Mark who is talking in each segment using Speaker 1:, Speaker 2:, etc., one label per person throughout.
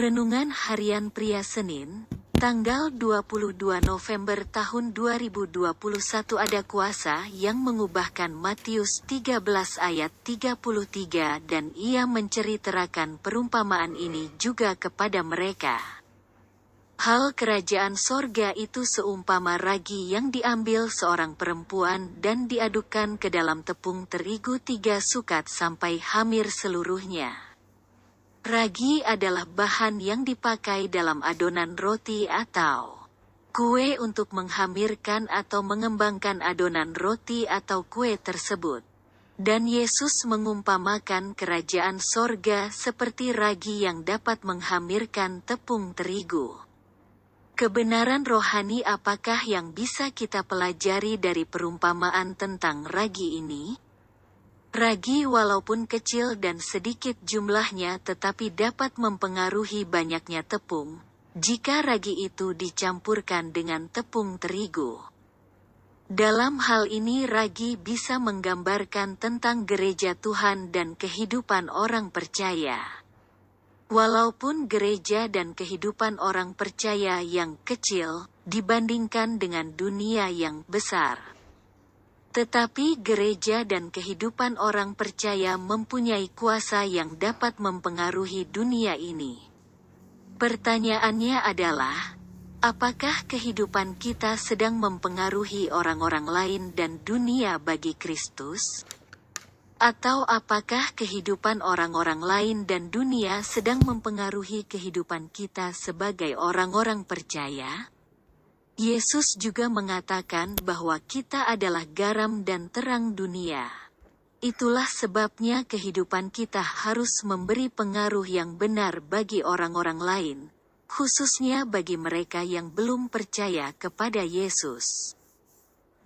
Speaker 1: Renungan Harian Pria Senin, tanggal 22 November tahun 2021 ada kuasa yang mengubahkan Matius 13 ayat 33 dan ia menceritakan perumpamaan ini juga kepada mereka. Hal kerajaan sorga itu seumpama ragi yang diambil seorang perempuan dan diadukkan ke dalam tepung terigu tiga sukat sampai hamir seluruhnya. Ragi adalah bahan yang dipakai dalam adonan roti atau kue untuk menghamirkan atau mengembangkan adonan roti atau kue tersebut. Dan Yesus mengumpamakan kerajaan sorga seperti ragi yang dapat menghamirkan tepung terigu. Kebenaran rohani apakah yang bisa kita pelajari dari perumpamaan tentang ragi ini? Ragi walaupun kecil dan sedikit jumlahnya tetapi dapat mempengaruhi banyaknya tepung, jika ragi itu dicampurkan dengan tepung terigu. Dalam hal ini ragi bisa menggambarkan tentang gereja Tuhan dan kehidupan orang percaya. Walaupun gereja dan kehidupan orang percaya yang kecil dibandingkan dengan dunia yang besar. Tetapi gereja dan kehidupan orang percaya mempunyai kuasa yang dapat mempengaruhi dunia ini. Pertanyaannya adalah, apakah kehidupan kita sedang mempengaruhi orang-orang lain dan dunia bagi Kristus? Atau apakah kehidupan orang-orang lain dan dunia sedang mempengaruhi kehidupan kita sebagai orang-orang percaya? Yesus juga mengatakan bahwa kita adalah garam dan terang dunia. Itulah sebabnya kehidupan kita harus memberi pengaruh yang benar bagi orang-orang lain, khususnya bagi mereka yang belum percaya kepada Yesus.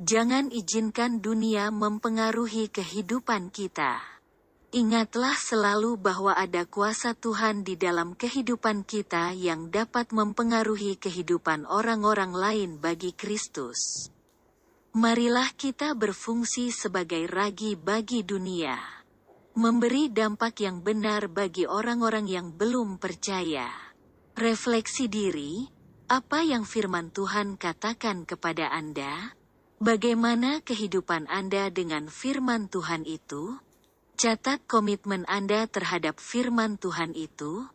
Speaker 1: Jangan izinkan dunia mempengaruhi kehidupan kita. Ingatlah selalu bahwa ada kuasa Tuhan di dalam kehidupan kita yang dapat mempengaruhi kehidupan orang-orang lain bagi Kristus. Marilah kita berfungsi sebagai ragi bagi dunia, memberi dampak yang benar bagi orang-orang yang belum percaya. Refleksi diri, apa yang firman Tuhan katakan kepada Anda? Bagaimana kehidupan Anda dengan firman Tuhan itu? Catat komitmen Anda terhadap firman Tuhan itu.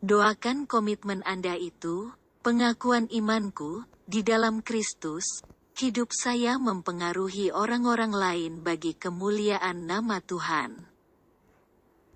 Speaker 1: Doakan komitmen Anda itu, pengakuan imanku, di dalam Kristus, hidup saya mempengaruhi orang-orang lain bagi kemuliaan nama Tuhan.